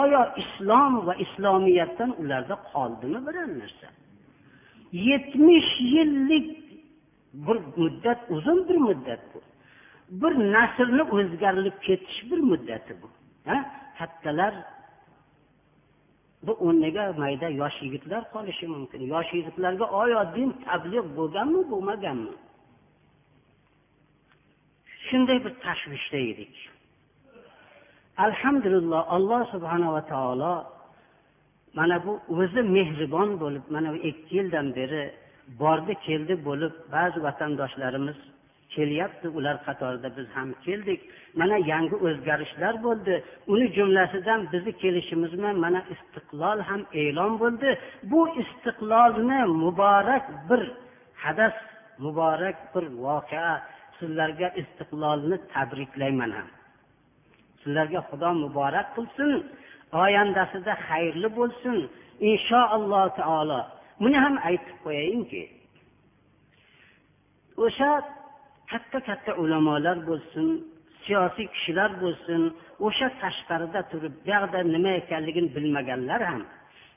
Oyo islom va islomiyatdan ularda qoldimi biror narsa? Yetmish yillik bir muddat uzun bir muddat bu. Bir nasrni o'zgarilib ketish bir muddati bu. Kattalar bu o'rniga mayda yosh yigitlar qolishi mumkin. Yosh yigitlarga oyo din tabliğ bo'lganmi bo'lmaganmi? Shunday bir tashvishda edik. Alhamdulillah alloh subhanava taolo mana bu o'zi mehribon bo'lib mana bu ikki yildan beri bordi keldi bo'lib ba'zi vatandoshlarimiz kelyapti ular qatorida biz ham keldik. Mana yangi o'zgarishlar bo'ldi. Uni jumlasidan bizni kelishimiz bilan mana istiqlol ham e'lon bo'ldi. Bu istiqlolni muborak bir hadas muborak bir voqea. Sizlarga istiqlolni tabriklayman ham. Sizlarga xudo muborak qilsin. Oyandasida xayrli bo'lsin. Inshaalloh taolo. Buni ham aytib qo'yayinki o'sha katta katta ulamolar bo'lsin siyosiy kishilar bo'lsin o'sha tashqarida turib buyoqda nima ekanligini bilmaganlar ham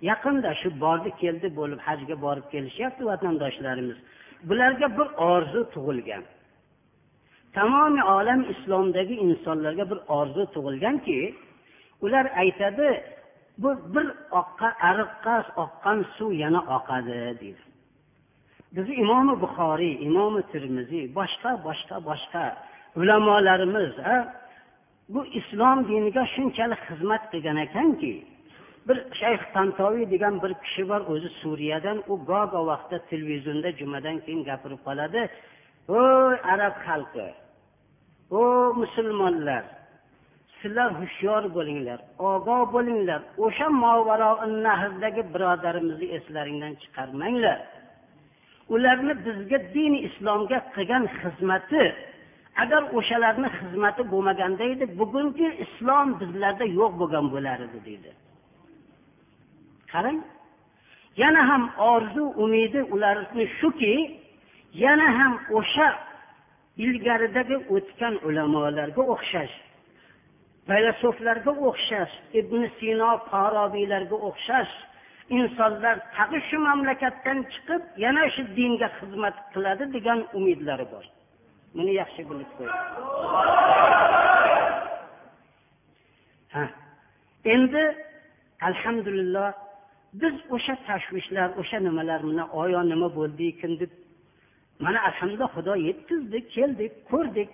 yaqinda shu bordi keldi bo'lib hajga borib kelishyapti vatandoshlarimiz. Bularga bir orzu tug'ilgan. Tamomiy olam islomdagi insonlarga bir orzu tug'ilganki ular aytadi bu bir oqqa ariqqa oqqan suv yana oqadi deydi. Bizni imomi buxoriy imomi termiziy boshqa boshqa boshqa ulamolarimiz bu islom diniga shunchalik xizmat qilgan ekanki bir shayx tantoviy degan bir kishi bor o'zi suriyadan u gogo vaqtda televizionda jumadan keyin gapirib qoladi. Voy arab xalqi o musulmonlar sizlar hushyor bo'linglar ogoh bo'linglar o'sha movaro nahrdagi birodarimizni eslaringdan chiqarmanglar. Ularni bizga dini islomga qilgan xizmati agar o'shalarni xizmati bo'lmaganda edi bugungi islom bizlarda yo'q bo'lgan bo'lar edi deydi. Qarang yana ham orzu umidi ularni shuki yana ham o'sha ilgaridagi o'tgan ulamolarga o'xshash faylasuflarga o'xshash ibn sino farobiylarga o'xshash insonlar tag'i shu mamlakatdan chiqib yana shu dinga xizmat qiladi degan umidlari bor. Buni yaxshi bilib qo'y. Ha. Endi alhamdulillah biz o'sha tashvishlar o'sha nimalar mana oyo nima bo'ldi ekan deb mana alhamdulillah xudo yetkazdi keldik ko'rdik.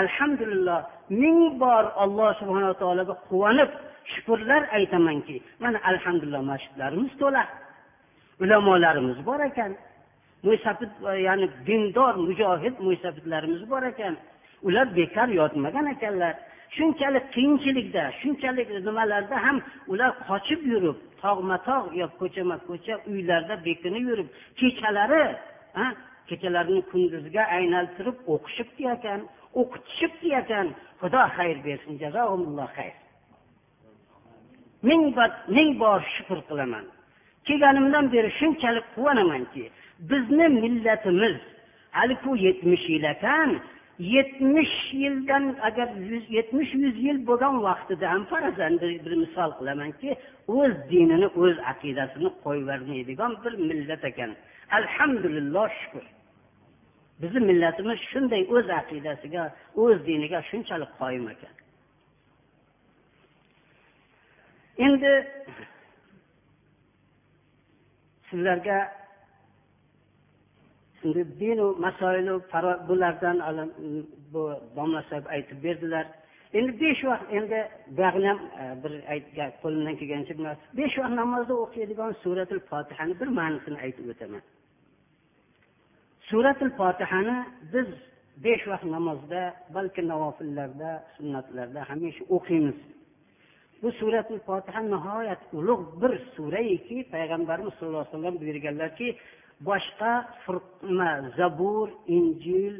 Alhamdulillah ming bor alloh subhanaa taologa quvonib shukurlar aytamanki mana alhamdulillah masjidlarimiz to'la ulamolarimiz bor ekan. Mo'ysafid e, ya'ni dindor mujohid mo'ysafidlarimiz bor ekan. Ular bekor yotmagan ekanlar. Shunchalik qiyinchilikda shunchalik nimalarda ham ular qochib yurib tog'ma tog' yo ko'chama ko'cha uylarda bekinib yurib kechalari kechalarini kunduzga aylantirib o'qishibdi ekan o'qitishibdi ekan xudo xayr bersin jazoumulloh xayr. Ming ming bor shukur qilaman. Kelganimdan beri shunchalik quvonamanki bizni millatimiz haliku yetmish yil ekan yetmish yildan agar yetmish yuz yil bo'lgan vaqtida ham farazan bir misol qilamanki o'z dinini o'z aqidasini qo'yvermaydigan bir millat ekan. Alhamdulillah shukur. Bizni millatimiz shunday o'z aqidasiga o'z diniga shunchalik qoyim ekan. Endi sizlarga dinu masoilu bulardan bu domla sahib aytib berdilar. Endi besh vaqt endi buyog'ini ham e, bir bir qo'limdan kelgancha besh vaqt namozda o'qiydigan suratul fotihani bir ma'nosini aytib o'taman. Suratul fotihani biz besh vaqt namozda balki navofillarda sunnatlarda hamisha o'qiymiz. Bu suratul fotiha nihoyat ulug' bir suraiki payg'ambarimiz sallallohu alayhi vasallam buyurganlarki boshqa zabur injil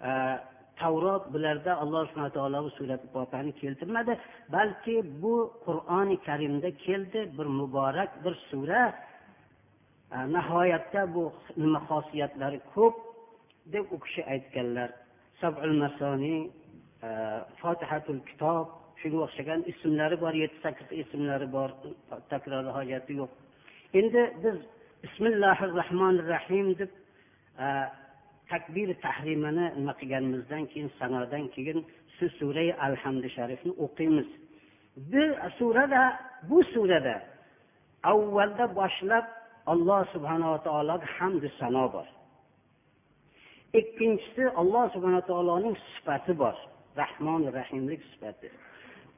e, tavrot bularda alloh subhana taolo bu surati keltirmadi. Balki bu qur'oni karimda keldi bir muborak bir sura. E, nihoyatda bu nima xosiyatlari ko'p deb u kishi aytganlar. Sabul masoniy e, fotihatul kitob shunga o'xshagan ismlari bor yetti sakkiz ismlari bor takrori hojati yo'q. Endi biz bismillahi rohmanir rohim deb e, takbir tahrimani nima qilganimizdan keyin sanodan keyin shu surai alhamdu sharifni o'qiymiz. Bu surada bu surada avvalda boshlab alloh subhanava taologa hamdu sano bor. Ikkinchisi alloh subhana taoloning sifati bor. Rahmon rahimlik sifati.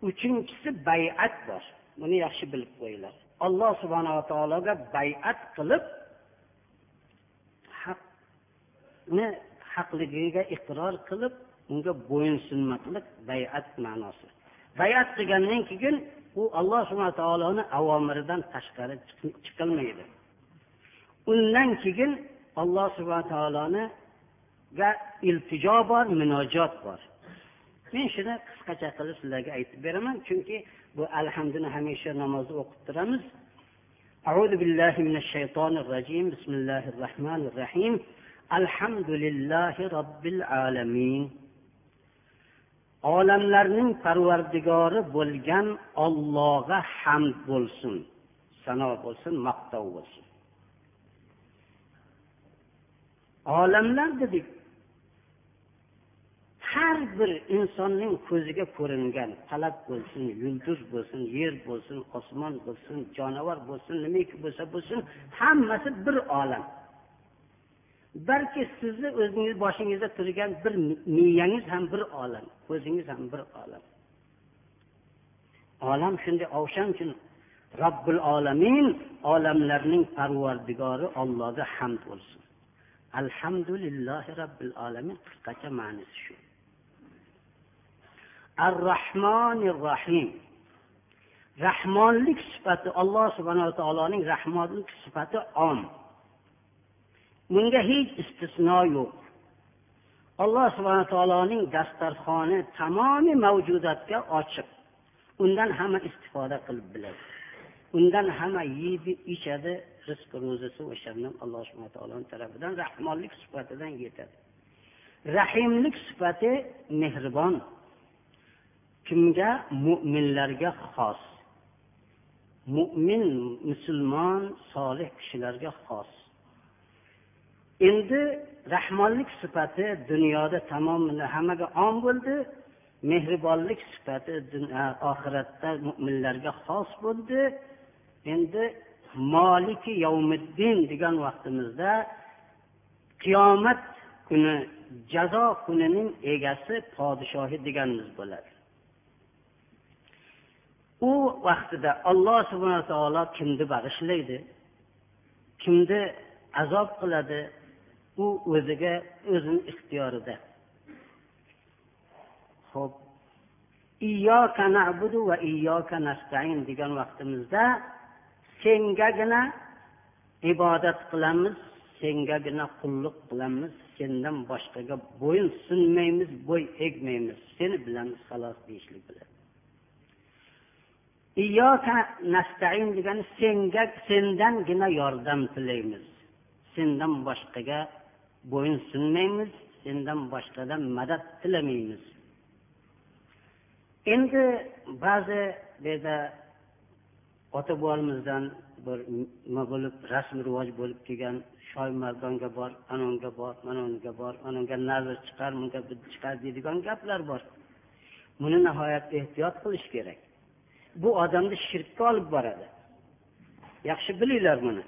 Uchinchisi bayat bor. Buni yaxshi bilib qo'yinglar. Alloh subhanava taologa bayat qilib haqni haqligiga iqror qilib unga bo'yinsunmoqlik bayat ma'nosi. Bayat qilgandan keyin u alloh subhana taoloni avomiridan tashqari chiqilmaydi. Undan keyin alloh subhana taoloniga iltijo bor munojot bor. Men shuni qisqacha qilib sizlarga aytib beraman chunki bu alhamduni hamisha namozda o'qib turamiz أعوذ بالله من الشيطان الرجيم بسم الله الرحمن الرحيم الحمد لله رب العالمين olamlarning parvardigori bo'lgan ollohga hamd bo'lsin sano bo'lsin maqtov bo'lsin olamlar dedik har bir insonning ko'ziga ko'ringan talat bo'lsin yulduz bo'lsin yer bo'lsin osmon bo'lsin jonivor bo'lsin nimaki bo'lsa bo'lsin hammasi bir olam. Balki sizni o'zingiz boshingizda turgan bir miyangiz ham bir olam ko'zingiz ham bir olam. Olam shunday ovshan uchun robbil olamin olamlarning parvardigori ollohga hamd bo'lsin. Alhamdulillahi robbil alamin qisqacha ma'nosi shu. Ar rahmonir rohim rahmonlik sifati alloh subhanava taoloning rahmonlik sifati om. Bunga hech istisno yo'q. Alloh subhana taoloning dasturxoni tamomiy mavjudotga ochiq. Undan hamma istifoda qilib biladi. Undan hamma yeydi ichadi rizq ro'zisi o'shandan alloh subhana taoloni tarafidan rahmonlik sifatidan yetadi. Rahimlik sifati mehribon. Kimga? Mo'minlarga xos. Mo'min musulmon solih kishilarga xos. Endi rahmonlik sifati dunyoda tamomila hammaga om bo'ldi. Mehribonlik sifati oxiratda mo'minlarga xos bo'ldi. Endi moliki yovmiddin degan vaqtimizda qiyomat kuni jazo kunining egasi podshohi deganimiz bo'ladi. U vaqtida alloh subhana taolo kimni bag'ishlaydi kimni azob qiladi u o'ziga o'zini ixtiyorida. Ho'p iyyoka nabudu va iyyoka nastain degan vaqtimizda sengagina ibodat qilamiz sengagina qulluq qilamiz sendan boshqaga bo'yin sunmaymiz bo'y egmaymiz. Seni bilamiz xolos deyishlik bilan. Iyyoka nastain degani senga sendangina yordam tilaymiz. Sendan boshqaga bo'yin sunmaymiz sendan boshqadan madad tilamaymiz. Endi ba'zi bu yerda ota bobolarimizdan bir nima bo'lib rasm rivoj bo'lib kelgan shoy mardonga bor anonga bor manonga bor anonga nazr chiqar bunga chiqar deydigan gaplar bor. Buni nihoyat ehtiyot qilish kerak. Bu odamni shirkka olib boradi. Yaxshi bilinglar buni.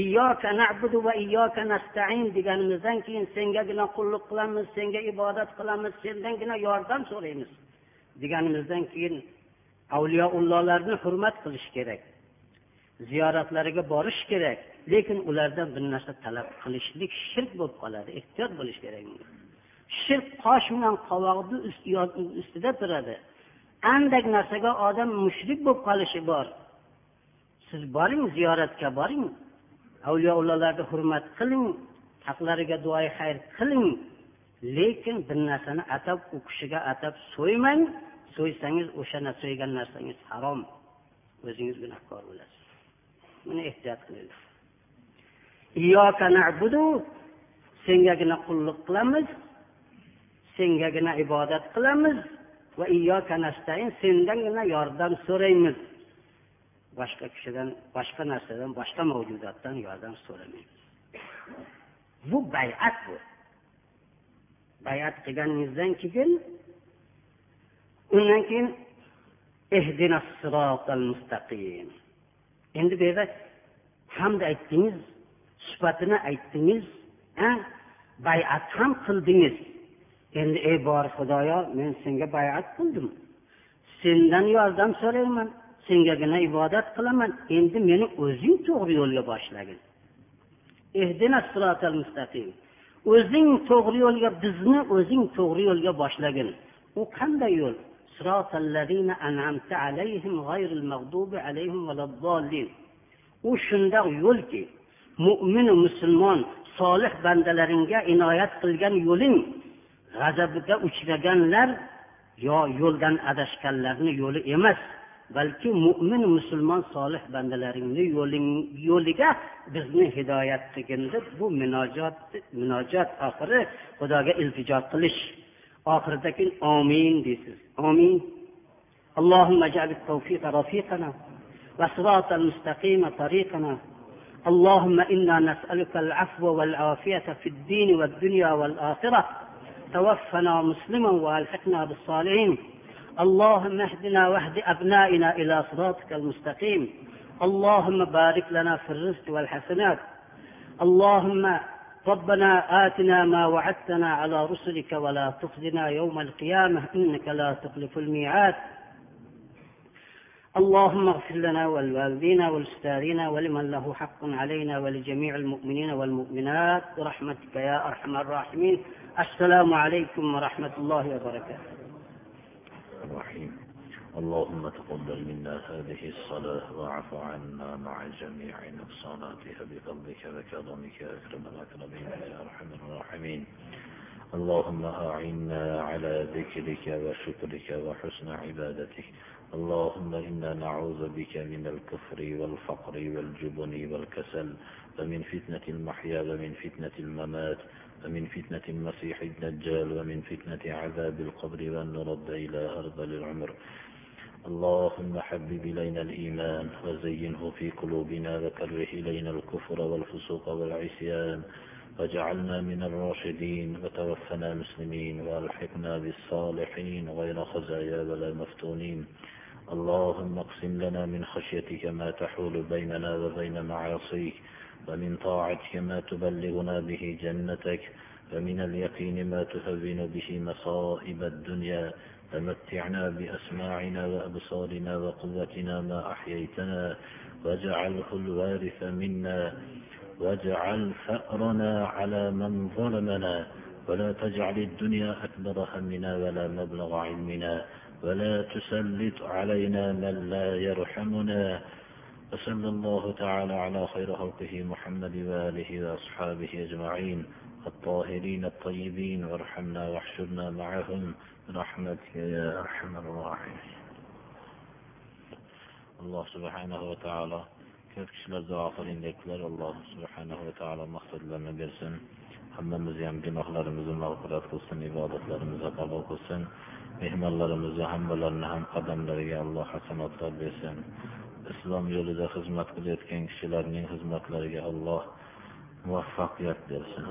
Iyyoka nabudu va iyyoka nastain deganimizdan keyin sengagina qulluq qilamiz senga ibodat qilamiz sendangina yordam so'raymiz deganimizdan keyin avliyoullohlarni hurmat qilish kerak. Ziyoratlariga borish kerak lekin ulardan bir narsa talab qilishlik shirk bo'lib qoladi ehtiyot bo'lish kerak. Shirk qosh bilan qovoqni ustida turadi. Andak narsaga odam mushrik bo'lib qolishi bor. Siz boring ziyoratga boring. Avliyoullohlarni hurmat qiling haqlariga duoyi xayr qiling. Lekin bir narsani atab u kishiga atab so'ymang. So'ysangiz o'sha so'ygan narsangiz harom. O'zingiz gunohkor bo'lasiz. Buni ehtiyot qilinglar sengagina qulluq qilamiz. Sengagina ibodat qilamiz. Va nastain sendangina yordam so'raymiz. Boshqa kishidan boshqa narsadan boshqa mavjudotdan yordam so'ramaymiz. Bu bayat bu. Bayat qilganingizdan keyin undan keyin mustaqim. Endi bu yerda hamd aytdingiz sifatini aytdingiz bayat ham qildingiz. Endi ey bor xudoyo men senga bayat qildim. Sendan yordam so'rayman sengagina ibodat qilaman. Endi meni o'zing to'g'ri yo'lga boshlagin mustaqim. O'zing to'g'ri yo'lga bizni o'zing to'g'ri yo'lga boshlagin u qanday yo'l? U shundoq yo'lki mo'minu musulmon solih bandalaringga inoyat qilgan yo'ling g'azabiga uchraganlar yo yo'ldan adashganlarni yo'li emas balki mo'min musulmon solih bandalaringni yo'liga bizni hidoyat qilgin deb bu munojot munojot oxiri xudoga iltijo qilish oxirida keyin omin deysiz omin اللهم اجعل التوفيق رفيقنا وصراط المستقيم طريقنا اللهم انا نسالك العفو والعافيه في الدين والدنيا والاخره توفنا مسلما وألحقنا بالصالحين. اللهم اهدنا واهد أبنائنا إلى صراطك المستقيم. اللهم بارك لنا في الرزق والحسنات. اللهم ربنا آتنا ما وعدتنا على رسلك ولا تخزنا يوم القيامة. إنك لا تخلف الميعاد. اللهم اغفر لنا ولوالدينا ولأستاذنا ولمن له حق علينا ولجميع المؤمنين والمؤمنات برحمتك يا أرحم الراحمين. السلام عليكم ورحمة الله وبركاته.
الرحيم. اللهم تقبل منا هذه الصلاة واعف عنا مع جميع نقصاناتها بفضلك وكرمك. يا أكرم الأكرمين يا أرحم الراحمين. اللهم أعنا على ذكرك وشكرك وحسن عبادتك. اللهم إنا نعوذ بك من الكفر والفقر والجبن والكسل ومن فتنة المحيا ومن فتنة الممات ومن فتنة المسيح الدجال ومن فتنة عذاب القبر وأن نرد إلى أرض العمر. اللهم حبب إلينا الإيمان وزينه في قلوبنا وكره إلينا الكفر والفسوق والعصيان واجعلنا من الراشدين وتوفنا مسلمين وألحقنا بالصالحين غير خزايا ولا مفتونين. اللهم اقسم لنا من خشيتك ما تحول بيننا وبين معاصيك ومن طاعتك ما تبلغنا به جنتك ومن اليقين ما تهون به مصائب الدنيا. فمتعنا بأسماعنا وأبصارنا وقوتنا ما أحييتنا واجعله الوارث منا واجعل ثأرنا على من ظلمنا. ولا تجعل الدنيا أكبر همنا ولا مبلغ علمنا. ولا تسلط علينا من لا يرحمنا. وصلى الله تعالى على خير خلقه محمد وآله وأصحابه أجمعين. الطاهرين الطيبين وارحمنا واحشرنا معهم. برحمتك يا أرحم الراحمين. الله سبحانه وتعالى كيف كشنا الزعافرين لكلر الله سبحانه وتعالى مخصد لنا برسن hammamizni ham gunohlarimizni mag'firat qilsin ibodatlarimizni qabul qilsin mehmonlarimizni hammalarini ham qadamlariga alloh hasanotlar bersin. Islom yo'lida xizmat qilayotgan kishilarning xizmatlariga alloh muvaffaqiyat bersin.